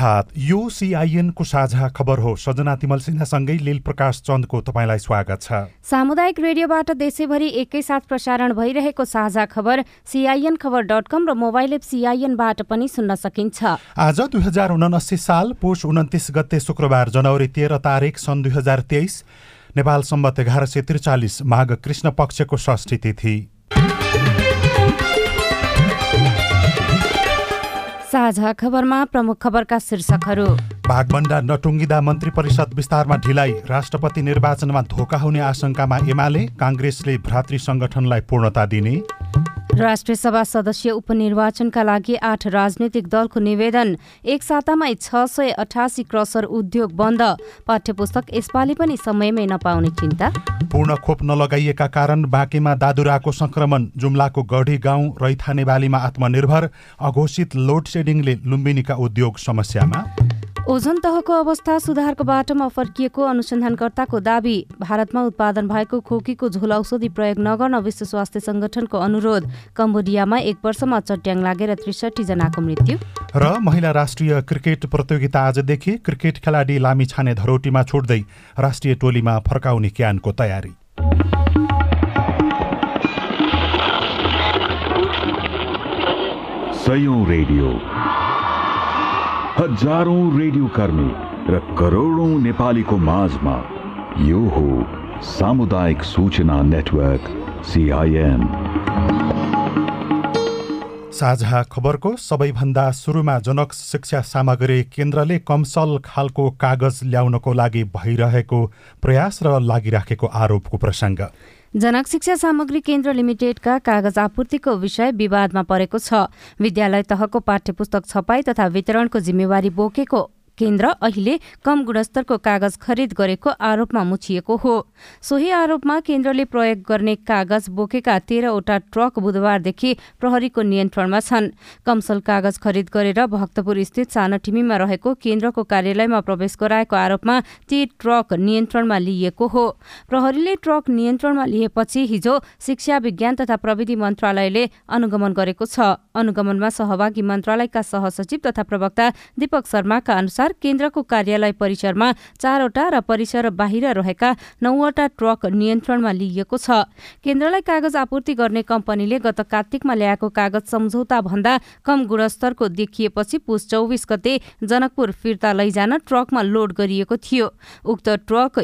प्रभात यो सिआइएनको साझा खबर हो। सजना तिमल सिन्हासँगै लील प्रकाश चन्दको तपाईँलाई स्वागत छ। सामुदायिक रेडियोबाट देशैभरि एकैसाथ प्रसारण भइरहेको साझा खबर सिआइएन खबर डट कम र मोबाइल एप सिआइएनबाट पनि सुन्न सकिन्छ। आज दुई हजार उनासी साल पुष उन्तिस गते शुक्रबार जनवरी तेह्र तारिक सन् दुई हजार तेइस नेपाल सम्बत एघार सय त्रिचालिस माघ कृष्ण पक्षको षष्ठी तिथि। साझा खबरमा प्रमुख खबरका शीर्षकहरू। नटुङ्गिँदा मन्त्री परिषद विस्तारमा ढिलाइ राष्ट्रपति निर्वाचनमा धोका हुने आशंकामा एमाले काङ्ग्रेसले भ्रातृ सङ्गठनलाई पूर्णता दिने। राष्ट्रिय सभा सदस्य उपनिर्वाचनका लागि आठ राजनैतिक दलको निवेदन। एक सातामै छ सय अठासी क्रसर उद्योग बन्द। पाठ्यपुस्तक यसपालि पनि समयमै नपाउने चिन्ता। पूर्ण खोप नलगाइएका कारण बाँकेमा दादुराको संक्रमण जुम्लाको गढी गाउँ रैथाने बालीमा आत्मनिर्भर अघोषित लोड सेडिङले लुम्बिनीका उद्योग समस्यामा ओजन तहको अवस्था सुधारको बाटोमा फर्किएको अनुसन्धानकर्ताको दावी। भारतमा उत्पादन भएको खोकीको झोल औषधि प्रयोग नगर्न विश्व स्वास्थ्य संगठनको अनुरोध। कम्बोडियामा एक वर्षमा चट्याङ लागेर त्रिसठी जनाको मृत्यु। र महिला राष्ट्रिय क्रिकेट प्रतियोगिता आजदेखि क्रिकेट खेलाडी लामी छाने धरोटीमा छोड्दै राष्ट्रिय टोलीमा फर्काउने क्यानको तयारी। रेडियो। हजारौं रेडियो कर्मी र करोडौं नेपालीको माझमा यो हो सामुदायिक सूचना नेटवर्क सिआइएन साझा खबरको सबैभन्दा सुरुमा जनक शिक्षा सामग्री केन्द्रले कमसल खालको कागज ल्याउनको लागि भइरहेको प्रयास र लागिराखेको आरोपको प्रसङ्ग। जनक शिक्षा सामग्री केन्द्र लिमिटेडका कागज आपूर्तिको विषय विवादमा परेको छ। विद्यालय तहको पाठ्यपुस्तक छपाई तथा वितरणको जिम्मेवारी बोकेको केन्द्र अहिले कम गुणस्तरको कागज खरिद गरेको आरोपमा मुछिएको हो। सोही आरोपमा केन्द्रले प्रयोग गर्ने कागज बोकेका तेह्रवटा ट्रक बुधबारदेखि प्रहरीको नियन्त्रणमा छन्। कमसल कागज खरिद गरेर भक्तपुर स्थित सानटिमीमा रहेको केन्द्रको कार्यालयमा प्रवेश गराएको आरोपमा ती ट्रक नियन्त्रणमा लिइएको हो। प्रहरीले ट्रक नियन्त्रणमा लिएपछि हिजो शिक्षा विज्ञान तथा प्रविधि मन्त्रालयले अनुगमन गरेको छ। अनुगमनमा सहभागी मन्त्रालयका सहसचिव तथा प्रवक्ता दीपक शर्माका अनुसार अनुसार केन्द्रको कार्यालय परिसरमा चारवटा र परिसर बाहिर रहेका नौवटा ट्रक नियन्त्रणमा लिइएको छ। केन्द्रलाई कागज आपूर्ति गर्ने कम्पनीले गत कार्तिकमा ल्याएको कागज सम्झौता भन्दा कम गुणस्तरको देखिएपछि पुस चौबिस गते जनकपुर फिर्ता लैजान ट्रकमा लोड गरिएको थियो। उक्त ट्रक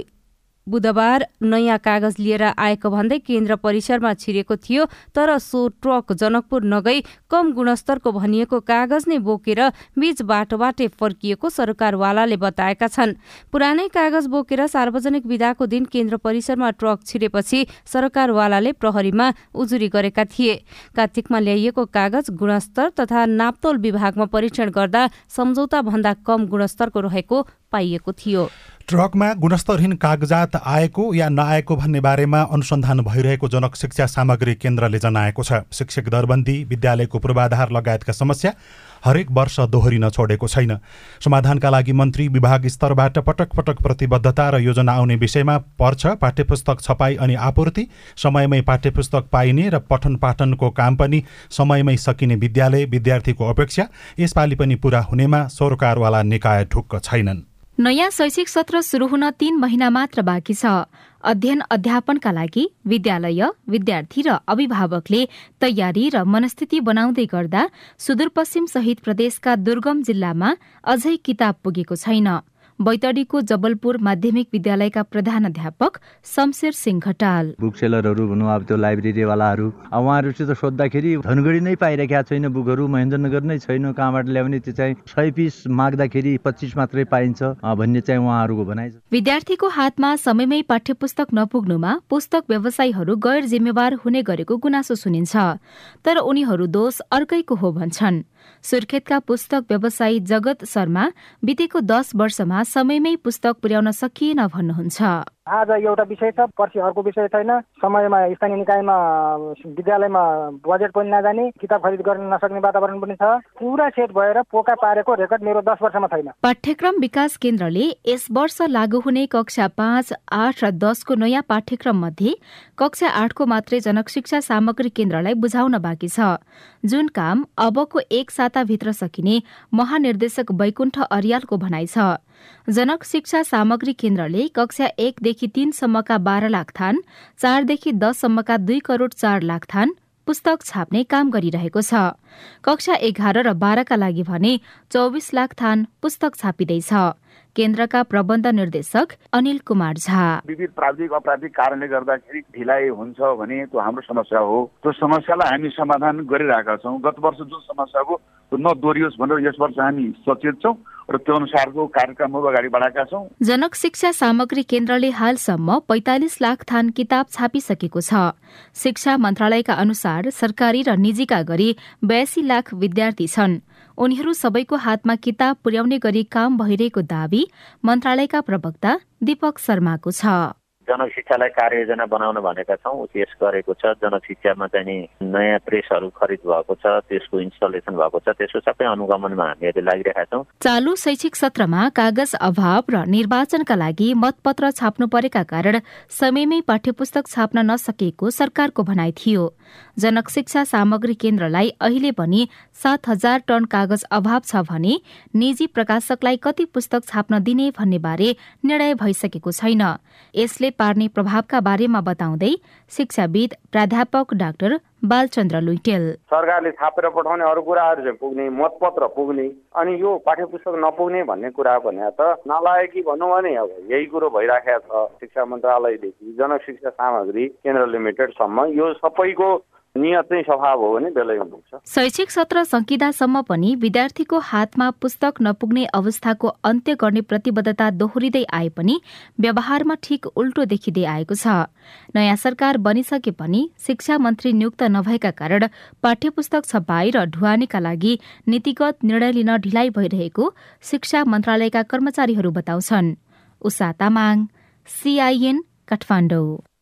बुधबार नयाँ कागज लिएर आएको भन्दै केन्द्र परिसरमा छिरेको थियो तर सो ट्रक जनकपुर नगई कम गुणस्तरको भनिएको कागज नै बोकेर बीच बाटोबाटै फर्किएको सरकारवालाले बताएका छन्। पुरानै कागज बोकेर सार्वजनिक विदाको दिन केन्द्र परिसरमा ट्रक छिरेपछि सरकारवालाले प्रहरीमा उजुरी गरेका थिए। कार्तिकमा ल्याइएको कागज गुणस्तर तथा नाप्तोल विभागमा परीक्षण गर्दा सम्झौता भन्दा कम गुणस्तरको रहेको पाइएको थियो। ट्रकमा गुणस्तरहीन कागजात आएको या नआएको भन्ने बारेमा अनुसन्धान भइरहेको जनक शिक्षा सामग्री केन्द्रले जनाएको छ। शिक्षक दरबन्दी विद्यालयको पूर्वाधार लगायतका समस्या हरेक वर्ष दोहोरिन छोडेको छैन। समाधानका लागि मन्त्री विभाग स्तरबाट पटक पटक प्रतिबद्धता र योजना आउने विषयमा पर्छ पाठ्यपुस्तक छपाई अनि आपूर्ति समयमै पाठ्यपुस्तक पाइने र पठन पाठनको काम पनि समयमै सकिने विद्यालय विद्यार्थीको अपेक्षा यसपालि पनि पूरा हुनेमा सरकारवाला निकाय ढुक्क छैनन्। नयाँ शैक्षिक सत्र शुरू हुन तीन महिना मात्र बाँकी छ। अध्ययन अध्यापनका लागि विद्यालय विद्यार्थी र अभिभावकले तयारी र मनस्थिति बनाउँदै गर्दा सुदूरपश्चिम सहित प्रदेशका दुर्गम जिल्लामा अझै किताब पुगेको छैन। बैतडीको जबलपुर माध्यमिक विद्यालयका प्रधानाध्यापक शमशेर सिंह घटाल। बुक सेलरहरू भनौँ अब त्यो लाइब्रेरीवालाहरू। उहाँहरूसित सोद्धाखेरि धनगढी नै पाइरहेका छैन बुकहरू महेन्द्रनगर नै छैन कहाँबाट ल्याउने त्यो चाहिँ सय पिस माग्दाखेरि पच्चिस मात्रै पाइन्छ भन्ने चाहिँ उहाँहरूको भनाइ विद्यार्थीको हातमा समयमै पाठ्य पुस्तक नपुग्नुमा पुस्तक व्यवसायीहरू गैर जिम्मेवार हुने गरेको गुनासो सुनिन्छ। तर उनीहरू दोष अर्कैको हो भन्छन्। सुर्खेतका पुस्तक व्यवसायी जगत शर्मा बितेको दस वर्षमा समयमै पुस्तक पुर्याउन सकिएन भन्नुहुन्छ। आज एउटा विषय छ पर्सि अर्को विषय छैन। समयमा स्थानीय निकायमा विद्यालयमा बजेट पनि नजाने किताब खरिद गर्न नसक्ने वातावरण पनि छ। पुरा सेट भएर पोका पारेको रेकर्ड मेरो दस वर्षमा छैन। पाठ्यक्रम विकास केन्द्रले यस वर्ष लागू हुने कक्षा पाँच आठ र दसको नयाँ पाठ्यक्रम मध्ये कक्षा आठको मात्रै जनक शिक्षा सामग्री केन्द्रलाई बुझाउन बाँकी छ। जुन काम अबको एक साताभित्र सकिने महानिर्देशक वैकुण्ठ अरियालको भनाइ छ। जनक शिक्षा सामग्री केन्द्रले कक्षा एकदेखि तीनसम्मका बाह्र लाख थान चारदेखि दससम्मका दुई करोड़ चार लाख थान पुस्तक छाप्ने काम गरिरहेको छ। कक्षा एघार र बाह्रका लागि भने चौबिस लाख थान पुस्तक छापिँदैछ। केन्द्रका प्रबन्ध निर्देशक अनिल कुमार झा। विविध प्राविधिक अपराधिक कारणले गर्दाखेरि ढिलाइ हुन्छ भने त्यो हाम्रो समस्या हो। त्यो समस्यालाई हामी समाधान गरिरहेका छौँ। गत वर्ष जुन समस्याको नदोरियोस् भनेर यस वर्ष हामी सचेत छौँ र त्यो अनुसारको कार्यक्रमहरू अगाडि बढाएका छौँ। जनक शिक्षा सामग्री केन्द्रले हालसम्म पैतालिस लाख थान किताब छापिसकेको छ। शिक्षा मन्त्रालयका अनुसार सरकारी र निजीका गरी बयासी लाख विद्यार्थी छन्। उनीहरू सबैको हातमा किताब पुर्याउने गरी काम भइरहेको दावी मन्त्रालयका प्रवक्ता दीपक शर्माको छ। जनशिक्षालाई कार्ययोजना बनाउन भनेका छौँ यस गरेको छ जनशिक्षामा चाहिँ नयाँ प्रेसहरू खरिद भएको छ त्यसको इन्स्टलेसन भएको छ त्यसको सबै अनुगमनमा हामीहरूले लागिरहेका छौँ। चालु शैक्षिक सत्रमा कागज अभाव र निर्वाचनका लागि मतपत्र छाप्नु परेका कारण समयमै पाठ्यपुस्तक छाप्न नसकेको सरकारको भनाइ थियो। जनक शिक्षा सामग्री केन्द्रलाई अहिले पनि सात हजार टन कागज अभाव छ भने निजी प्रकाशकलाई कति पुस्तक छाप्न दिने भन्ने बारे निर्णय भइसकेको छैन। यसले पार्ने प्रभावका बारेमा बताउँदै शिक्षाविद प्राध्यापक डाक्टर बालचन्द्र लुइटेल। सरकारले छापेर पठाउने अरू कुराहरू चाहिँ पुग्ने मतपत्र पुग्ने अनि यो पाठ्य पुस्तक नपुग्ने भन्ने कुरा भने त नलायकी भनौँ भने अब यही कुरो भइराखेको छ। शिक्षा मन्त्रालयदेखि जनशिक्षा सामग्री केन्द्र लिमिटेडसम्म यो सबैको नियत चाहिँ स्वभाव हो भने बेलैमा पुग्छ शैक्षिक सत्र सकिँदासम्म पनि विद्यार्थीको हातमा पुस्तक नपुग्ने अवस्थाको अन्त्य गर्ने प्रतिबद्धता दोहोरिँदै आए पनि व्यवहारमा ठिक उल्टो देखिँदै आएको छ। नयाँ सरकार बनिसके पनि शिक्षा मन्त्री नियुक्त नभएका कारण पाठ्यपुस्तक छपाई र ढुवानीका लागि नीतिगत निर्णय लिन ढिलाइ भइरहेको शिक्षा मन्त्रालयका कर्मचारीहरू बताउँछन्। उषा तामाङ सीआईएन काठमाडौँ।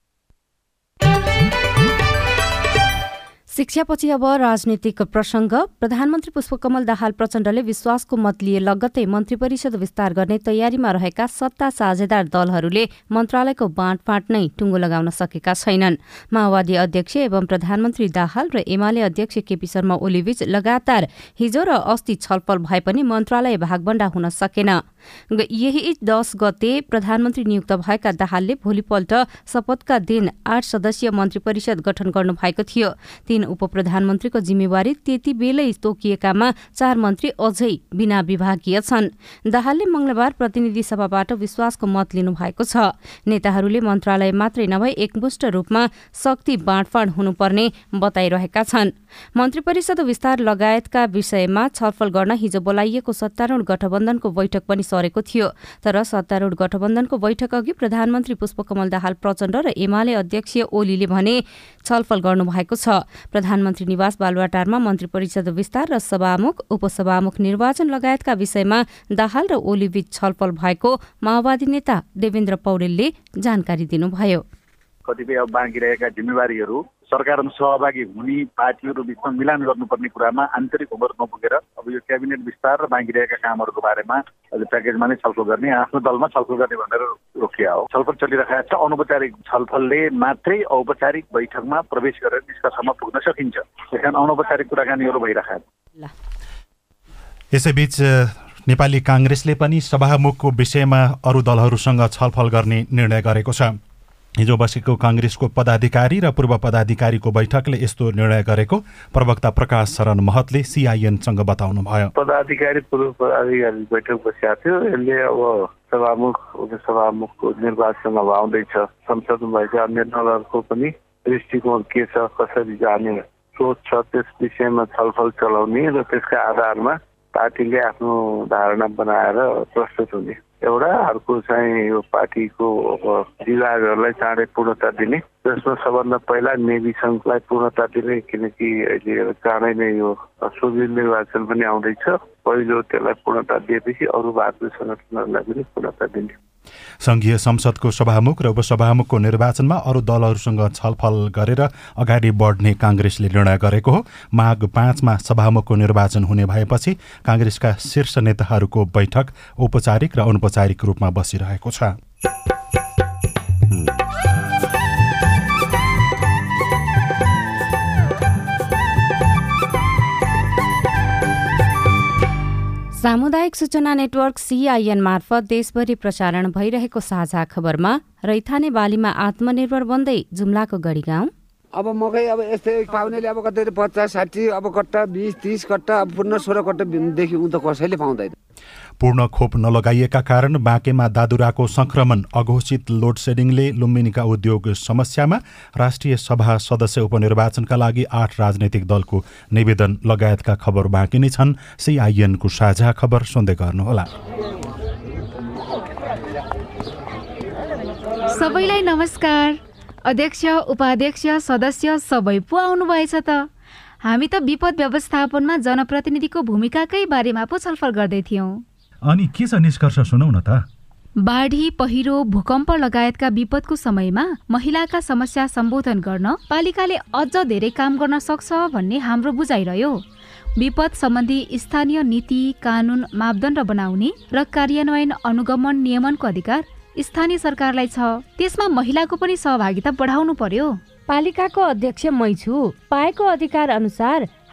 शिक्षापछि अब राजनीतिक प्रसंग प्रधानमन्त्री पुष्पकमल दाहाल प्रचण्डले विश्वासको मत लिए लगत्तै मन्त्री परिषद विस्तार गर्ने तयारीमा रहेका सत्ता साझेदार दलहरूले मन्त्रालयको बाँडफाँट नै टुङ्गो लगाउन सकेका छैनन्। माओवादी अध्यक्ष एवं प्रधानमन्त्री दाहाल र एमाले अध्यक्ष केपी शर्मा ओलीबीच लगातार हिजो र अस्ति छलफल भए पनि मन्त्रालय भागबण्डा हुन सकेन। यही दश गते प्रधानमन्त्री नियुक्त भएका दाहालले भोलिपल्ट शपथका दिन आठ सदस्यीय मन्त्री परिषद गठन गर्नु भएको थियो। तीन उप प्रधानमन्त्रीको जिम्मेवारी त्यति बेलै तोकिएकामा चार मन्त्री अझै बिना विभागीय छन्। दाहालले मंगलबार प्रतिनिधि सभाबाट विश्वासको मत लिनु भएको छ। नेताहरूले मन्त्रालय मात्रै नभए एकमुष्ट रूपमा शक्ति बाँडफाँड हुनुपर्ने बताइरहेका छन्। मन्त्री परिषद विस्तार लगायतका विषयमा छलफल गर्न हिजो बोलाइएको सत्तारूढ गठबन्धनको बैठक पनि सरेको थियो। तर सत्तारूढ गठबन्धनको बैठक अघि प्रधानमन्त्री पुष्पकमल दाहाल प्रचण्ड र एमाले अध्यक्ष ओलीले भने छलफल गर्नुभएको छ। प्रधानमन्त्री निवास बालुवाटारमा मन्त्री परिषद विस्तार र सभामुख उपसभामुख निर्वाचन लगायतका विषयमा दाहाल र ओलीबीच छलफल भएको माओवादी नेता देवेन्द्र पौडेलले जानकारी दिनुभयो। कतिपय अब बाँकी रहेका जिम्मेवारीहरू सरकारमा सहभागी हुने पार्टीहरू बिचमा मिलान गर्नुपर्ने कुरामा आन्तरिक उमर नपुगेर अब यो क्याबिनेट विस्तार र बाँकी रहेका कामहरूको बारेमा अहिले प्याकेजमा नै छलफल गर्ने आफ्नो दलमा छलफल गर्ने भनेर रोकिया हो। छलफल चलिरहेको छ। अनौपचारिक छलफलले मात्रै औपचारिक बैठकमा प्रवेश गरेर निष्कर्षमा पुग्न सकिन्छ। त्यस कारण अनौपचारिक कुराकानीहरू भइरहेका यसैबीच नेपाली काङ्ग्रेसले पनि सभामुखको विषयमा अरू दलहरूसँग छलफल गर्ने निर्णय गरेको छ। हिजो बसेको काङ्ग्रेसको पदाधिकारी र पूर्व पदाधिकारीको बैठकले यस्तो निर्णय गरेको प्रवक्ता प्रकाश शरण महतले सिआइएनसँग बताउनुभयो। पदाधिकारी पूर्व पदाधिकारी बैठक बसेका थियो। यसले अब सभामुख उपसभामुखको निर्वाचन अब आउँदैछ। संसदमा भएका अन्य दलहरूको पनि दृष्टिकोण के छ कसरी जाने सोच छ त्यस विषयमा छलफल चलाउने र त्यसका आधारमा पार्टीले आफ्नो धारणा बनाएर प्रस्तुत हुने। एउटा अर्को चाहिँ यो पार्टीको विभागहरूलाई चाँडै पूर्णता दिने। त्यसमा सबभन्दा पहिला नेवी सङ्घलाई पूर्णता दिने किनकि अहिले चाँडै नै यो सुविध निर्वाचन पनि आउँदैछ। पहिलो त्यसलाई पूर्णता दिएपछि अरू भारतीय सङ्गठनहरूलाई पनि पूर्णता दिने। संघीय संसदको सभामुख र उपसभामुखको निर्वाचनमा अरू दलहरूसँग छलफल गरेर अगाडि बढ्ने काङ्ग्रेसले निर्णय गरेको हो। माघ पाँचमा सभामुखको निर्वाचन हुने भएपछि काङ्ग्रेसका शीर्ष नेताहरूको बैठक औपचारिक र अनौपचारिक रूपमा बसिरहेको छ। सामुदायिक सूचना नेटवर्क सिआइएन मार्फत देशभरि प्रसारण भइरहेको साझा खबरमा रैथाने बालीमा आत्मनिर्भर बन्दै जुम्लाको गढी गाउँ अब मकै अब यस्तै पाउनेले अब कतै पचास साठी अब कट्टा बिस तिस कट्टा अब पूर्ण सोह्र कट्टादेखि त कसैले पाउँदैन। पूर्ण खोप नलगाइएका कारण बाँकेमा दादुराको संक्रमण अघोषित लोड सेडिङले लुम्बिनीका उद्योग समस्यामा राष्ट्रिय सभा सदस्य उपनिर्वाचनका लागि आठ राजनैतिक दलको निवेदन लगायतका खबर बाँकी नै छन्। सिआइएनको साझा खबर सुन्दै गर्नुहोला। सबैलाई नमस्कार। अध्यक्ष उपाध्यक्ष सदस्य सबै पो आउनुभएछ त। हामी त विपद व्यवस्थापनमा जनप्रतिनिधिको भूमिकाकै बारेमा पो छलफल गर्दै थियौँ। अनि के छ निष्कर्ष सुनौ न त? बाढी पहिरो भूकम्प लगायतका विपदको समयमा महिलाका समस्या सम्बोधन गर्न पालिकाले अझ धेरै काम गर्न सक्छ भन्ने हाम्रो बुझाइरह्यो। विपद सम्बन्धी स्थानीय नीति कानुन मापदण्ड बनाउने र कार्यान्वयन अनुगमन नियमनको अधिकार स्थानीय सरकारलाई छ। त्यसमा महिलाको पनि सहभागिता बढाउनु पर्यो। पालिकाको अध्यक्ष मै छु। पाएको अधिकार अनुसार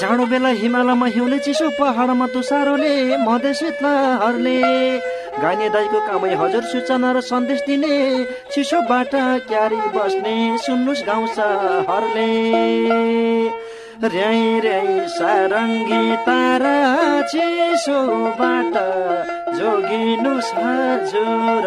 जाडो बेला हिमालयमा हिउँले चिसो पहाडमा तुसारोले मधेस शीतलहरले गाइने दाईको कामै हजुर सूचना र सन्देश दिने चिसोबाट क्यारी बस्ने सुन्नुहोस् गाउँ सहरले। र्याई र्याई सारङ्गी तारा चिसोबाट जोगिनुहोस् हजुर।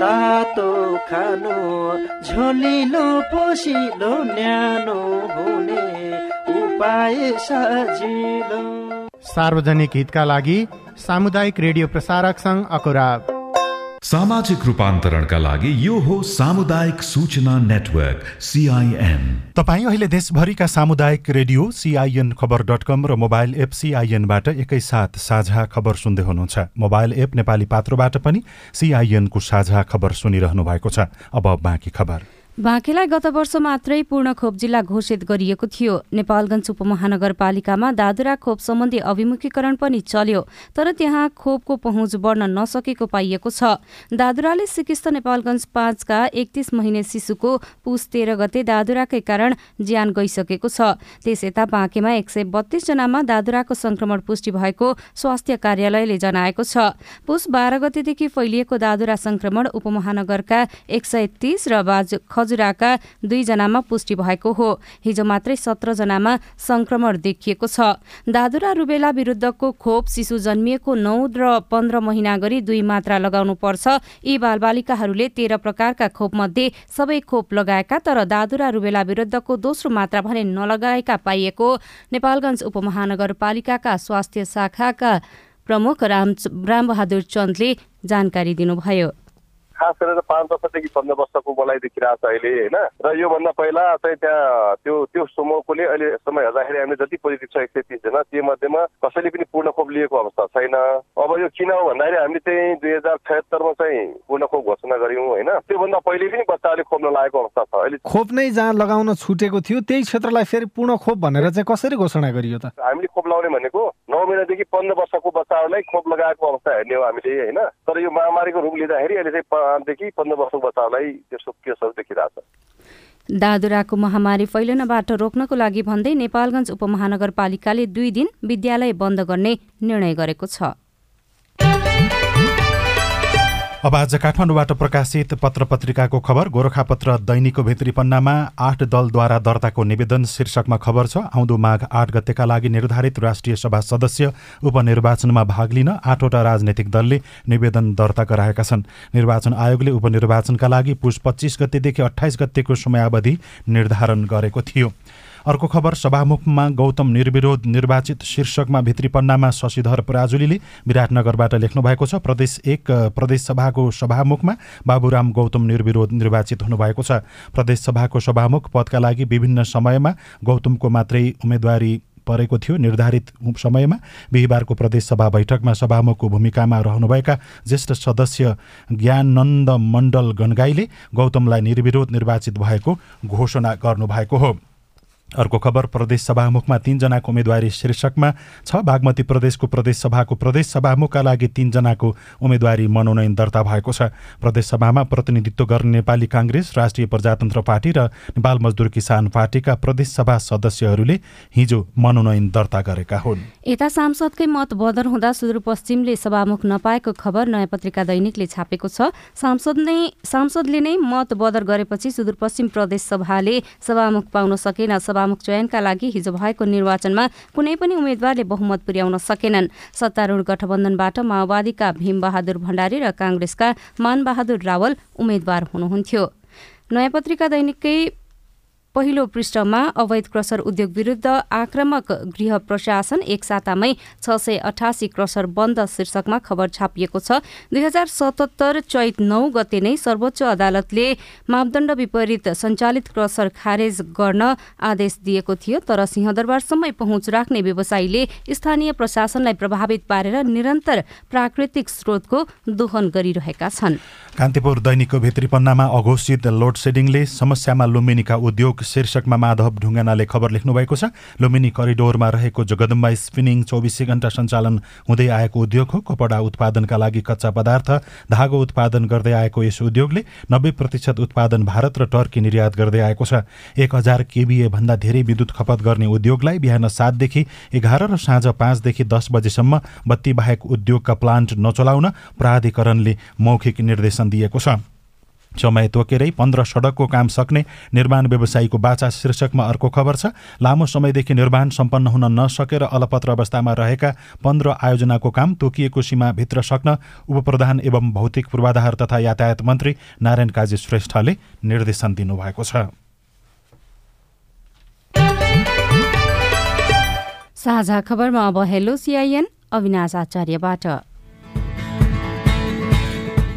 तातो खानु झोलिलो पोसिलो न्यानो हुने उपाय सजिलो। सार्वजनिक हितका लागि सामुदायिक रेडियो प्रसारक सङ्घ अकुरा सामाजिक रूपान्तरणका लागि यो हो सामुदायिक सूचना नेटवर्क सिआइएन तपाईँ अहिले देशभरिका सामुदायिक रेडियो सिआइएन खबर डट कम र मोबाइल एप सिआइएनबाट एकैसाथ साझा खबर सुन्दै हुनुहुन्छ। मोबाइल एप नेपाली पात्रोबाट पनि सिआइएनको साझा खबर सुनिरहनु भएको छ। अब बाँकी खबर। बाँकेलाई गत वर्ष मात्रै पूर्ण खोप जिल्ला घोषित गरिएको थियो। नेपालगञ्ज उपमहानगरपालिकामा दादुरा खोप सम्बन्धी अभिमुखीकरण पनि चल्यो तर त्यहाँ खोपको पहुँच बढ्न नसकेको पाइएको छ। दादुराले सिकिस्त नेपालगञ्ज पाँचका एकतिस महिने शिशुको पुस तेह्र गते दादुराकै कारण ज्यान गइसकेको छ। त्यस यता बाँकेमा एक सय बत्तीसजनामा दादुराको संक्रमण पुष्टि भएको स्वास्थ्य कार्यालयले जनाएको छ। पुस बाह्र गतेदेखि फैलिएको दादुरा संक्रमण उपमहानगरका एक सय तीस र बाज खजुराका दुईजनामा पुष्टि भएको हो। हिजो मात्रै सत्रजनामा संक्रमण देखिएको छ। दादुरा रुबेला विरुद्धको खोप शिशु जन्मिएको नौ र पन्ध्र महिना गरी दुई मात्रा लगाउनु पर्छ। यी बालबालिकाहरूले तेह्र प्रकारका खोप मध्ये सबै खोप लगाएका तर दादुरा रुबेला विरुद्धको दोस्रो मात्रा भने नलगाएका पाइएको। नेपालगञ्ज उपमहानगरपालिकाका स्वास्थ्य शाखाका प्रमुख राम रामबहादुर चन्दले जानकारी दिनुभयो। खास गरेर पाँच वर्षदेखि पन्ध्र वर्षको मलाई देखिरहेको छ अहिले होइन? र योभन्दा पहिला चाहिँ त्यहाँ त्यो त्यो समूहकोले अहिलेसम्म हेर्दाखेरि हामीले जति पोजिटिभ छ एक सय तिसजना त्यो मध्येमा कसैले पनि पूर्ण खोप लिएको अवस्था छैन। अब यो किन हो भन्दाखेरि हामीले चाहिँ दुई हजार छयत्तरमा चाहिँ पूर्ण खोप घोषणा गऱ्यौँ होइन? त्योभन्दा पहिले पनि बच्चाले खोप नलागेको अवस्था छ। अहिले खोप नै जहाँ लगाउन छुटेको थियो त्यही क्षेत्रलाई फेरि पूर्ण खोप भनेर चाहिँ कसरी घोषणा गरियो त? हामीले खोप लगाउने भनेको नौ महिनादेखि पन्ध्र वर्षको बच्चाहरूलाई खोप लगाएको अवस्था हेर्ने हो हामीले होइन? तर यो महामारीको रूप लिँदाखेरि अहिले चाहिँ पाँचदेखि पन्ध्र वर्षको बच्चाहरूलाई त्यस्तो केसहरू देखिरहेको छ। दादुराको महामारी फैलनबाट रोक्नको लागि भन्दै नेपालगञ्ज उपमहानगरपालिकाले दुई दिन विद्यालय बन्द गर्ने निर्णय गरेको छ। अब आज काठमाडौँबाट प्रकाशित पत्र पत्रिकाको खबर गोरखापत्र दैनिकको भित्री पन्नामा आठ दलद्वारा दर्ताको निवेदन शीर्षकमा खबर छ। आउँदो माघ आठ गतेका लागि निर्धारित राष्ट्रिय सभा सदस्य उपनिर्वाचनमा भाग लिन आठवटा राजनैतिक दलले निवेदन दर्ता गराएका छन्। निर्वाचन आयोगले उपनिर्वाचनका लागि पुस पच्चिस गतेदेखि अठाइस गतेको समयावधि निर्धारण गरेको थियो। अर्को खबर सभामुखमा गौतम निर्विरोध निर्वाचित शीर्षकमा भित्री पन्नामा शशिधर पराजुलीले विराटनगरबाट लेख्नु भएको छ। प्रदेश एक प्रदेश सभाको सभामुखमा बाबुराम गौतम निर्विरोध निर्वाचित हुनुभएको छ। प्रदेश सभाको सभामुख पदका लागि विभिन्न समयमा गौतमको मात्रै उम्मेदवारी परेको थियो। निर्धारित समयमा बिहिबारको प्रदेशसभा बैठकमा सभामुखको भूमिकामा रहनुभएका ज्येष्ठ सदस्य ज्ञानन्द मण्डल गणगाईले गौतमलाई निर्विरोध निर्वाचित भएको घोषणा गर्नुभएको हो। अर्को खबर प्रदेश सभामुखमा तीनजनाको उम्मेदवारी शीर्षकमा छ बागमती प्रदेशको प्रदेश सभाको प्रदेश सभामुखका लागि तीनजनाको उम्मेदवारी मनोनयन दर्ता भएको छ। प्रदेश सभामा प्रतिनिधित्व गर्ने नेपाली काङ्ग्रेस राष्ट्रिय प्रजातन्त्र पार्टी र नेपाल मजदुर किसान पार्टीका प्रदेश सभा सदस्यहरूले हिजो मनोनयन दर्ता गरेका हुन्। यता सांसदकै मत बदर हुँदा सुदूरपश्चिमले सभामुख नपाएको खबर नयाँ पत्रिका दैनिकले छापेको छ। सांसद नै सांसदले नै मत बदर गरेपछि सुदूरपश्चिम प्रदेश सभाले सभामुख पाउन सकेन। सभामुख चयनका लागि हिजो भएको निर्वाचनमा कुनै पनि उम्मेद्वारले बहुमत पुर्याउन सकेनन्। सत्तारूढ गठबन्धनबाट माओवादीका भीमबहादुर भण्डारी र काङ्ग्रेसका मानबहादुर रावल उम्मेद्वार हुनुहुन्थ्यो। नयाँ पत्रिका दैनिककै पहिलो पृष्ठमा अवैध क्रसर उद्योग विरुद्ध आक्रामक गृह प्रशासन एक सातामै छ सय अठासी क्रसर बन्द शीर्षकमा खबर छापिएको छ। दुई हजार सतहत्तर चैत नौ गते नै सर्वोच्च अदालतले मापदण्ड विपरीत सञ्चालित क्रसर खारेज गर्न आदेश दिएको थियो तर सिंहदरबारसम्मै पहुँच राख्ने व्यवसायीले स्थानीय प्रशासनलाई प्रभावित पारेर निरन्तर प्राकृतिक स्रोतको दोहन गरिरहेका छन्। कान्तिपुर दैनिकको भित्री पन्नामा अघोषित लोड सेडिङले समस्यामा लुम्बिनीका उद्योग शीर्षकमा माधव ढुङ्गानाले खबर लेख्नु भएको छ। लुम्बिनी करिडोरमा रहेको जगदम्बा स्पिनिङ चौबिसै घण्टा सञ्चालन हुँदै आएको उद्योग हो। कपडा उत्पादनका लागि कच्चा पदार्थ धागो उत्पादन गर्दै आएको यस उद्योगले नब्बे प्रतिशत उत्पादन भारत र टर्की निर्यात गर्दै आएको छ। एक हजार केबिए भन्दा धेरै विद्युत खपत गर्ने उद्योगलाई बिहान सातदेखि एघार र साँझ पाँचदेखि दस बजेसम्म बत्ती बाहेक उद्योगका प्लान्ट नचलाउन प्राधिकरणले मौखिक निर्देशन दिएको छ। समय तोकेरै पन्ध्र सडकको काम सक्ने निर्माण व्यवसायीको बाचा शीर्षकमा अर्को खबर छ। लामो समयदेखि निर्माण सम्पन्न हुन नसकेर अलपत्र अवस्थामा रहेका पन्ध्र आयोजनाको काम तोकिएको सीमाभित्र सक्न उपप्रधान एवं भौतिक पूर्वाधार तथा यातायात मन्त्री नारायण काजी श्रेष्ठले निर्देशन दिनुभएको छ। साझा खबरमा अब हेलो सिआइएन अविनाश आचार्यबाट।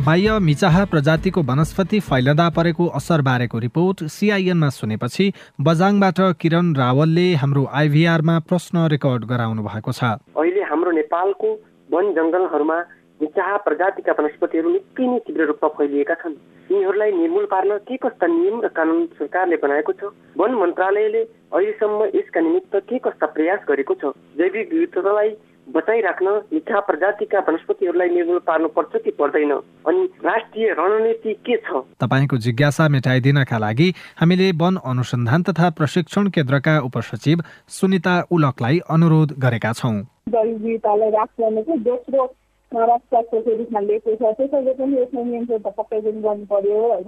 बाह्य मिचाहा प्रजातिको वनस्पति फैलदा परेको असर बारेको रिपोर्ट सिआइएनमा सुनेपछि बजाङबाट किरण रावलले हाम्रो आइभीआरमा प्रश्न रेकर्ड गराउनु भएको छ। अहिले हाम्रो नेपालको वन जङ्गलहरूमा मिचाहा प्रजातिका वनस्पतिहरू निकै नै तीव्र रूपमा फैलिएका छन्। यिनीहरूलाई निर्मूल पार्न के कस्ता नियम र कानुन सरकारले बनाएको छ? वन मन्त्रालयले अहिलेसम्म यसका निमित्त के कस्ता प्रयास गरेको छ? जैविक विविधतालाई बचाइराख्न मिठा प्रजातिका वनस्पतिहरूलाई निर्मूल पार्नुपर्छ कि पर्दैन? अनि राष्ट्रिय रणनीति के छ? तपाईँको जिज्ञासा मेटाइदिनका लागि हामीले वन अनुसन्धान तथा प्रशिक्षण केन्द्रका उपसचिव सुनिता उलकलाई अनुरोध गरेका छौँ। जैविकतालाई राख्छ दोस्रो रक्तको रूपमा लिएको छ। त्यसैले पनि यसमा नियन्त्रण त पक्कै पनि गर्नु पर्यो होइन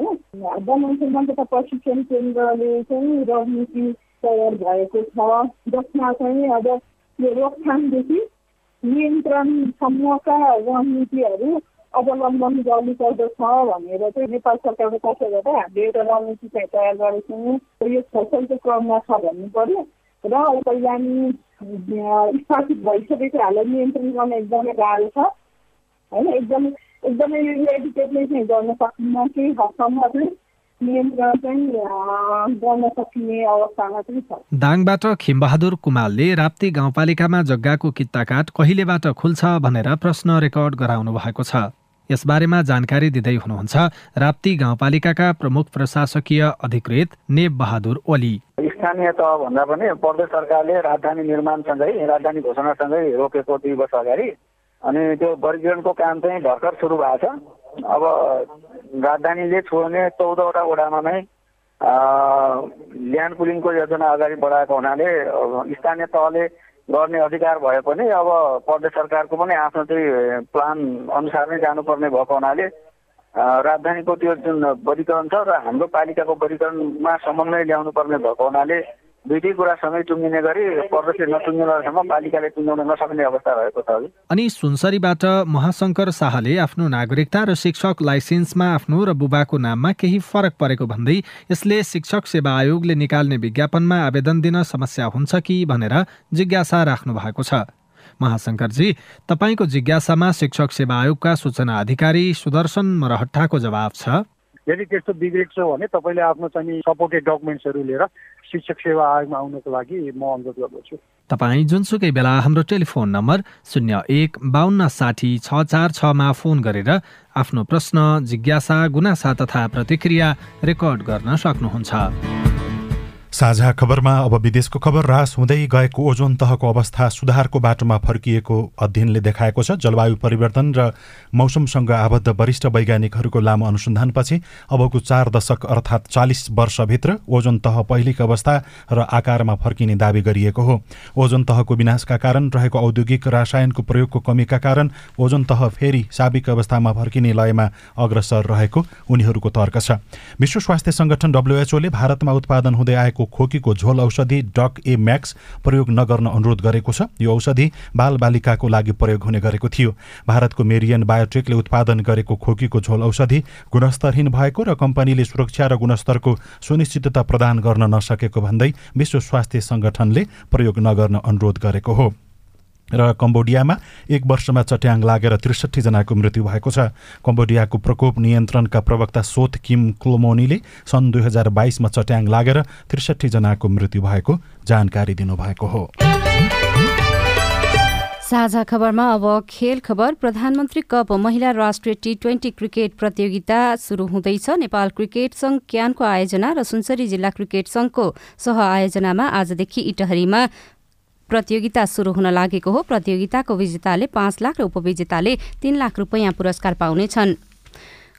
जनअनुसन्धान तथा प्रशिक्षण केन्द्रले चाहिँ रणनीति तयार भएको छ। जसमा चाहिँ अब यो रोकथामदेखि नियन्त्रणसम्मका रणनीतिहरू अवलम्बन गर्नुपर्दछ भनेर चाहिँ नेपाल सरकारको तर्फबाट हामीले एउटा रणनीति चाहिँ तयार गरेको छौँ यो छलफलको क्रममा छ भन्नु पर्यो र पहिलानी स्थापित भइसकेको हालत नियन्त्रण गर्न एकदमै गाह्रो छ। होइन एकदम एकदमै एडुकेटले चाहिँ गर्न सकिन्न केही हदसम्म चाहिँ। नियन्त्रण चाहिँ गर्न सकिने अवस्थामा चाहिँ छ दाङबाट खिमबहादुर कुमालले राप्ती गाउँपालिकामा जग्गाको कित्ताकाट कहिलेबाट खुल्छ भनेर प्रश्न रेकर्ड गराउनु भएको छ। यसबारेमा जानकारी दिँदै हुनुहुन्छ राप्ती गाउँपालिकाका प्रमुख प्रशासकीय अधिकृत नेब बहादुर ओली। स्थानीय तह भन्दा पनि प्रदेश सरकारले राजधानी निर्माणसँगै राजधानी घोषणासँगै रोकेको दुई वर्ष अगाडि अनि त्यो वर्गीकरणको काम चाहिँ भर्खर सुरु भएको छ। अब राजधानीले छोड्ने चौधवटा वडामा नै ल्यान्ड पुलिङको योजना अगाडि बढाएको हुनाले स्थानीय तहले गर्ने अधिकार भए पनि अब प्रदेश सरकारको पनि आफ्नो चाहिँ प्लान अनुसार नै जानुपर्ने भएको हुनाले राजधानीको त्यो जुन वर्गीकरण छ र हाम्रो पालिकाको वर्गीकरणमा समन्वय ल्याउनु पर्ने भएको हुनाले दुइटै कुरा सँगै टुङ्गिने गरी प्रदेशले नटुङ्गिनसम्म पालिकाले टुङ्गाउन नसक्ने अवस्था रहेको छ अनि सुनसरीबाट महाशङ्कर शाहले आफ्नो नागरिकता र शिक्षक लाइसेन्समा आफ्नो र बुबाको नाममा केही फरक परेको भन्दै यसले शिक्षक सेवा आयोगले निकाल्ने विज्ञापनमा आवेदन दिन समस्या हुन्छ कि भनेर जिज्ञासा राख्नु भएको छ। महाशङ्करजी तपाईँको जिज्ञासामा शिक्षक सेवा आयोगका सूचना अधिकारी सुदर्शन मरहट्टाको जवाब छ। यदि त्यस्तो बिग्रेको छ भने तपाईँले आफ्नो चाहिँ सपोर्टेड डकुमेन्ट्सहरू लिएर शिक्षक सेवा आयोगमा आउनको लागि म अनुरोध गर्दछु। तपाईँ जुनसुकै बेला हाम्रो टेलिफोन नम्बर शून्य एक बाहन्न साठी छ चार छमा फोन गरेर आफ्नो प्रश्न जिज्ञासा गुनासा तथा प्रतिक्रिया रेकर्ड गर्न सक्नुहुन्छ। साझा खबरमा अब विदेशको खबर रास हुँदै गएको ओजोन तहको अवस्था सुधारको बाटोमा फर्किएको अध्ययनले देखाएको छ। जलवायु परिवर्तन र मौसमसँग आबद्ध वरिष्ठ वैज्ञानिकहरूको लामो अनुसन्धानपछि अबको चार दशक अर्थात् चालिस वर्षभित्र ओजोन तह पहिलेको अवस्था र आकारमा फर्किने दावी गरिएको हो। ओजोन तहको विनाशका कारण रहेको औद्योगिक रासायनको प्रयोगको कमीका कारण ओजोन तह फेरि साबिक अवस्थामा फर्किने लयमा अग्रसर रहेको उनीहरूको तर्क छ। विश्व स्वास्थ्य संगठन डब्लुएचओले भारतमा उत्पादन हुँदै आएको खोकीको झोल औषधि डक ए म्याक्स प्रयोग नगर्न अनुरोध गरेको छ। यो औषधि बालबालिकाको लागि प्रयोग हुने गरेको थियो। भारतको मेरियन बायोटेकले उत्पादन गरेको खोकीको झोल औषधि गुणस्तरहीन भएको र कम्पनीले सुरक्षा र गुणस्तरको सुनिश्चितता प्रदान गर्न नसकेको भन्दै विश्व स्वास्थ्य सङ्गठनले प्रयोग नगर्न अनुरोध गरेको हो। र कम्बोडियामा एक वर्षमा चट्याङ लागेर त्रिसठीजनाको मृत्यु भएको छ। कम्बोडियाको प्रकोप नियन्त्रणका प्रवक्ता सोथ किम क्लोमोनीले सन् दुई हजार बाइसमा चट्याङ लागेर त्रिसठीजनाको मृत्यु भएको जानकारी दिनुभएको हो। साझा खबरमा अब खेल खबर। प्रधानमन्त्री कप महिला राष्ट्रिय टी ट्वेन्टी क्रिकेट प्रतियोगिता सुरु हुँदैछ। नेपाल क्रिकेट संघ क्यानको आयोजना र सुनसरी जिल्ला क्रिकेट संघको सह आयोजनामा आजदेखि इटहरीमा प्रतियोगिता सुरु हुन लागेको हो। प्रतियोगिताको विजेताले पाँच लाख र उपविजेताले तीन लाख रुपियाँ पुरस्कार पाउनेछन्।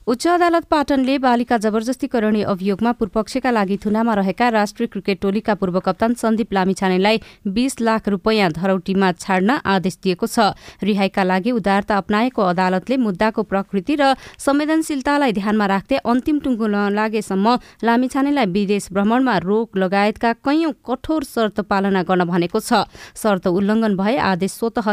उच्च अदालत पाटनले बालिका जबरजस्तीकरणीय अभियोगमा पूर्वपक्षका लागि थुनामा रहेका राष्ट्रिय क्रिकेट टोलीका पूर्व कप्तान सन्दीप लामिछानेलाई बीस लाख रुपियाँ धरौटीमा छाड्न आदेश दिएको छ। रिहाईका लागि उदारता अप्नाएको अदालतले मुद्दाको प्रकृति र संवेदनशीलतालाई ध्यानमा राख्दै अन्तिम टुङ्गो नलागेसम्म लामिछानेलाई विदेश भ्रमणमा रोक लगायतका कैयौं कठोर शर्त पालना गर्न भनेको छ। शर्त उल्लङ्घन भए आदेश स्वत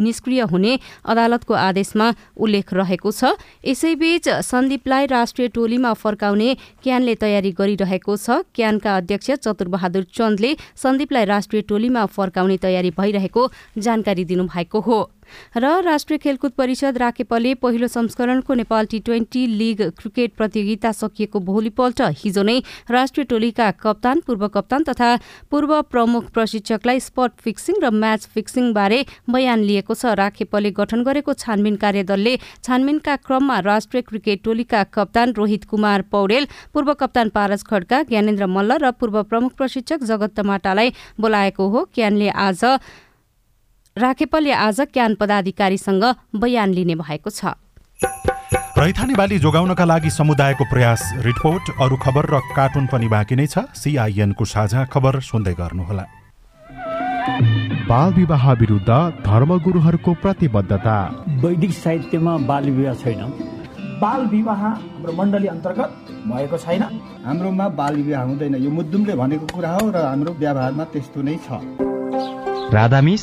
निष्क्रिय हुने अदालतको आदेशमा उल्लेख रहेको छ। यसैबीच सन्दीपलाई राष्ट्रिय टोलीमा फर्काउने क्यानले तयारी गरिरहेको छ। क्यानका अध्यक्ष चतुरबहादुर चन्दले सन्दीपलाई राष्ट्रिय टोलीमा फर्काउने तयारी भइरहेको जानकारी दिनुभएको हो। र राष्ट्रिय खेलकुद परिषद राकेपले पहिलो संस्करणको Nepal T twenty league cricket प्रतियोगिता सकिएको भोलिपल्ट। हिजो नै राष्ट्रिय टोलीका कप्तान पूर्व कप्तान तथा पूर्व प्रमुख प्रशिक्षकलाई स्पट फिक्सिङ र म्याच फिक्सिङ बारे बयान लिएको छ। राखेपले गठन गरेको छानबिन कार्यदलले छानबिनका क्रममा राष्ट्रिय क्रिकेट टोलीका कप्तान रोहित कुमार पौडेल पूर्व कप्तान पारस खड्का ज्ञानेन्द्र मल्ल र पूर्व प्रमुख प्रशिक्षक जगत तमाटालाई बोलाएको हो। क्यानले आज राखेपले आज क्यान पदाधिकारीसँग बयान लिने भएको छ। रैथाने बाली जोगाउनका लागि समुदायको प्रयास रिपोर्ट अरू खबर र कार्टुन पनि बाँकी नै छ। सिआइएनको साझा खबर सुन्दै गर्नुहोला। बाल विवाह विरुद्ध धर्मगुरुहरूको प्रतिबद्धता। वैदिक साहित्यमा बाल विवाह छैन। बाल विवाह हाम्रो मण्डली अन्तर्गत भएको छैन। हाम्रोमा बाल विवाह हुँदैन। यो मुद्दुमले भनेको कुरा हो र हाम्रो व्यवहारमा त्यस्तो नै छ। राधामिस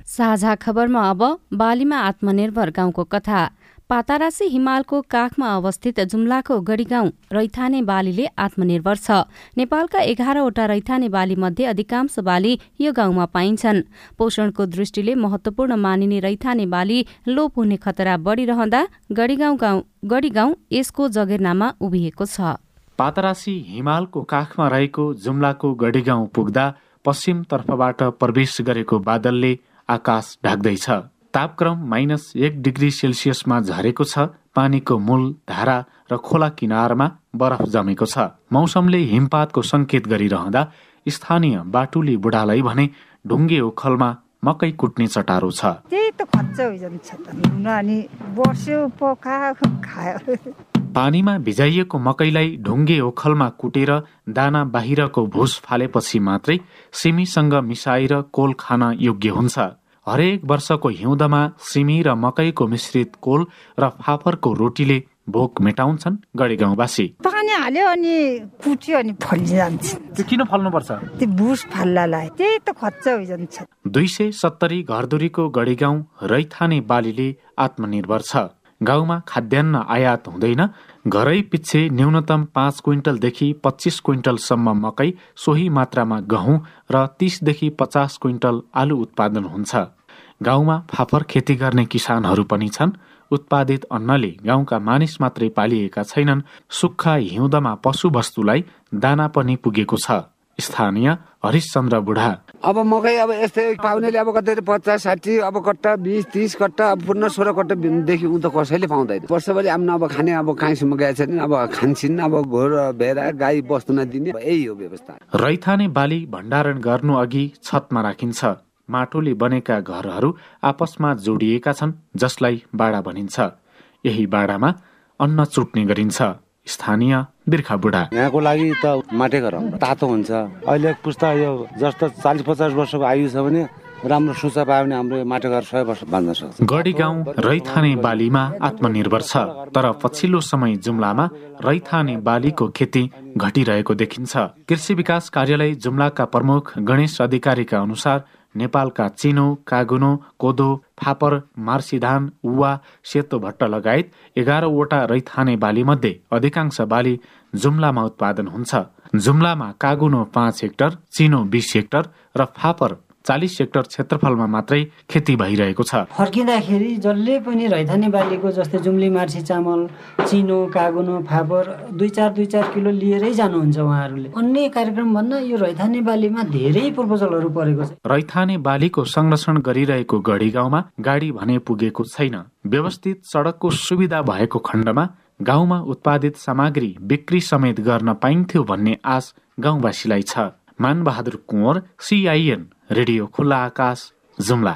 साझा खबरमा अब बालीमा आत्मनिर्भर गाउँको कथा। पातारासी हिमालको काखमा अवस्थित जुम्लाको गढी गाउँ रैथाने बालीले आत्मनिर्भर छ। नेपालका एघारवटा रैथाने बाली मध्ये अधिकांश बाली यो गाउँमा पाइन्छन्। पोषणको दृष्टिले महत्वपूर्ण मानिने रैथाने बाली लोप हुने खतरा बढ़िरहँदा गढीगाउँ गाउँ गढी गाउँ यसको जगेर्नामा उभिएको छ। पातरासी हिमालको काखमा रहेको जुम्लाको गढीगाउँ पुग्दा पश्चिम तर्फबाट प्रवेश गरेको बादलले आकाश ढाक्दैछ। तापक्रम माइनस एक डिग्री सेल्सियसमा झरेको छ। पानीको मूल धारा र खोला किनारमा बरफ जमेको छ। मौसमले हिमपातको संकेत गरिरहँदा स्थानीय बाटुली बुढालाई भने ढुङ्गे उखलमा मकै कुट्ने चटारो छ। त्यही त पानीमा भिजाइएको मकैलाई ढुङ्गे ओखलमा कुटेर दाना बाहिरको भुस फालेपछि मात्रै सिमीसँग मिसाएर कोल खान योग्य हुन्छ। हरेक वर्षको हिउँदमा सिमी र मकैको मिश्रित कोल र फाफरको रोटीले भोक मेटाउँछन् गढी गाउँवासी पानी हाल्यो अनि कुट्यो अनि फलिजान्छ त्यो किन फल्नुपर्छ? त्यो भुस फाल्लालाई। त्यही त खर्च दुई सय सत्तरी घरधुरीको गढी गाउँ रैथाने बालीले आत्मनिर्भर छ। गाउँमा खाद्यान्न आयात हुँदैन। घरै पछि न्यूनतम पाँच क्विन्टलदेखि पच्चिस क्विन्टलसम्म मकै सोही मात्रामा गहुँ र तीसदेखि पचास क्विन्टल आलु उत्पादन हुन्छ। गाउँमा फाफर खेती गर्ने किसानहरू पनि छन्। उत्पादित अन्नले गाउँका मानिस मात्रै पालिएका छैनन्। सुक्खा हिउँदमा पशुवस्तुलाई दाना पनि पुगेको छ। स्थानीय हरिश्चन्द्र बुढा अब मकै अब यस्तै पाउनेले अब कतै पचास साठी अब कट्टा बिस तिस कट्टा अब पूर्ण सोह्र कट्टादेखि त कसैले पाउँदैन। वर्षभरि आम्न अब खाने अब कहीँसम्म गएको छैन अब खान्छन् अब घोर भेरा गाई बस्तु नदिने यही हो व्यवस्था। रैथाने बाली भण्डारण गर्नु अघि छतमा राखिन्छ। माटोले बनेका घरहरू आपसमा जोडिएका छन् जसलाई बाडा भनिन्छ। यही बाडामा अन्न चुट्ने गरिन्छ। स्थानीय बिर्खा बुढा। यहाँको लागि त माटे घर तातो हुन्छ। अहिले पुस्ता यो जस्तो चालिस पचास वर्षको आयु छ भने राम्रो सुचा पायो भने हाम्रो माटे घर सय वर्ष बाँध्न सक्छ। गढी गाउँ रैथाने बालीमा आत्मनिर्भर छ तर पछिल्लो समय जुम्लामा रैथाने बालीको खेती घटिरहेको देखिन्छ। कृषि विकास कार्यालय जुम्लाका प्रमुख गणेश अधिकारीका अनुसार नेपालका चिनो कागुनो कोदो फापर मार्सिधान उवा सेतो भट्ट लगायत एघारवटा रैथाने बाली मध्ये अधिकांश बाली जुम्लामा उत्पादन हुन्छ। जुम्लामा कागुनो पाँच हेक्टर चिनो बिस हेक्टर र फापर चालिस हेक्टर क्षेत्रफलमा मात्रै खेती भइरहेको छ। फर्किँदाखेरि जसले पनि रैथाने बालीको जस्तै जुम्ली मार्सी चामल चिनो कागुनो फापर दुई चार दुई चार किलो लिएरै जानुहुन्छ उहाँहरूले। अन्य कार्यक्रम भन्दा यो रैथाने बालीमा धेरै प्रपोजलहरू परेको छ। रैथाने बालीको संरक्षण गरिरहेको गढी गाउँमा गाडी भने पुगेको छैन। व्यवस्थित सडकको सुविधा भएको खण्डमा गाउँमा उत्पादित सामग्री बिक्री समेत गर्न पाइन्थ्यो भन्ने आश गाउँवासीलाई छ। मानबहादुर कुँवर सिआइएन। रेडियो खुल्ला आकाश जुम्ला।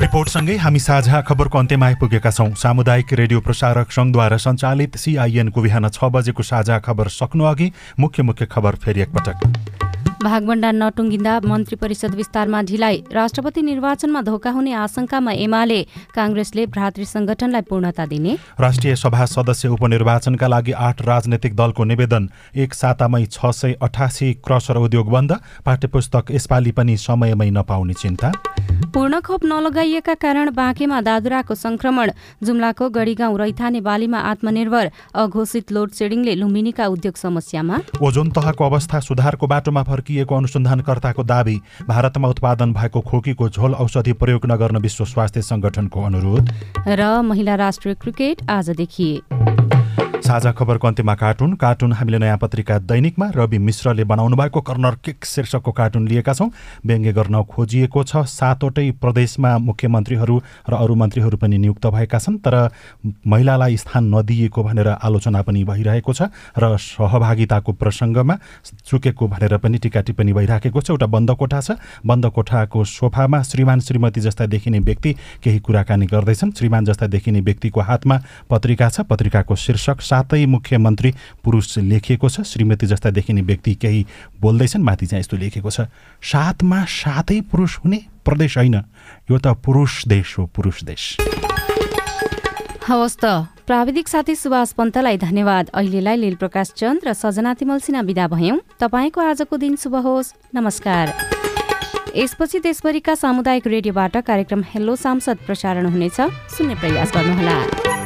रिपोर्टसँगै हामी साझा खबरको अन्त्यमा आइपुगेका छौँ। सामुदायिक रेडियो प्रसारक संघद्वारा सञ्चालित सिआइएनको बिहान छ बजेको साझा खबर सक्नु अघि मुख्य मुख्य खबर फेरि एकपटक। भागभण्डार नटुङ्गिँदा मन्त्री परिषद विस्तारमा ढिलाइ। राष्ट्रपति निर्वाचनमा धोका हुने आशंकामा एमाले काङ्ग्रेसले भ्रातृ संगठनलाई पूर्णता दिने। राष्ट्रिय सभा सदस्य उपनिर्वाचनका लागि आठ राजनैतिक दलको निवेदन। एक सातामै छ सय अठासी क्रसर उद्योग बन्द। पाठ्यपुस्तक यसपालि पनि समयमै नपाउने चिन्ता। पूर्ण खोप नलगाइएका कारण बाँकेमा दादुराको संक्रमण जुम्लाको गढीगाउँ रैथाने बालीमा आत्मनिर्भर। अघोषित लोड सेडिङले लुम्बिनीका उद्योग समस्यामा। ओजोन तहको अवस्था सुधारको बाटोमा फर्किएको अनुसन्धानकर्ताको दावी भारतमा उत्पादन भएको खोकीको झोल औषधि प्रयोग नगर्न विश्व स्वास्थ्य संगठनको अनुरोध। र महिला राष्ट्रिय क्रिकेट आजदेखि। साझा खबरको अन्त्यमा कार्टुन। कार्टुन हामीले नयाँ पत्रिका दैनिकमा रवि मिश्रले बनाउनु भएको कर्नर किक शीर्षकको कार्टुन लिएका छौँ। व्यङ्ग्य गर्न खोजिएको छ सातवटै प्रदेशमा मुख्यमन्त्रीहरू र अरू मन्त्रीहरू पनि नियुक्त भएका छन् तर महिलालाई स्थान नदिएको भनेर आलोचना पनि भइरहेको छ र सहभागिताको प्रसङ्गमा चुकेको भनेर पनि टिका टिप्पणी भइराखेको छ। एउटा बन्द कोठा छ। बन्द कोठाको सोफामा श्रीमान श्रीमती जस्ता देखिने व्यक्ति केही कुराकानी गर्दैछन्। श्रीमान जस्ता देखिने व्यक्तिको हातमा पत्रिका छ। पत्रिकाको शीर्षक सातै मुख्यमन्त्री पुरुष लेखिएको छ। श्रीमती जस्ता देखिने व्यक्ति केही बोल्दैछन् माथि चाहिँ यस्तो लेखेको छ सातमा सातै पुरुष हुने प्रदेश होइन। यो त पुरुष देश हो पुरुष देश। हवस् त। प्राविधिक साथी सुभाष पन्तलाई धन्यवाद। अहिलेलाई लील प्रकाश चन्द र सजना तिमल सिन्हा विदा भयौँ। तपाईँको आजको दिन शुभ होस्। नमस्कार। यसपछि देशभरिका सामुदायिक रेडियोबाट कार्यक्रम हेलो सांसद प्रसारण हुनेछ। सुन्ने प्रयास गर्नुहोला।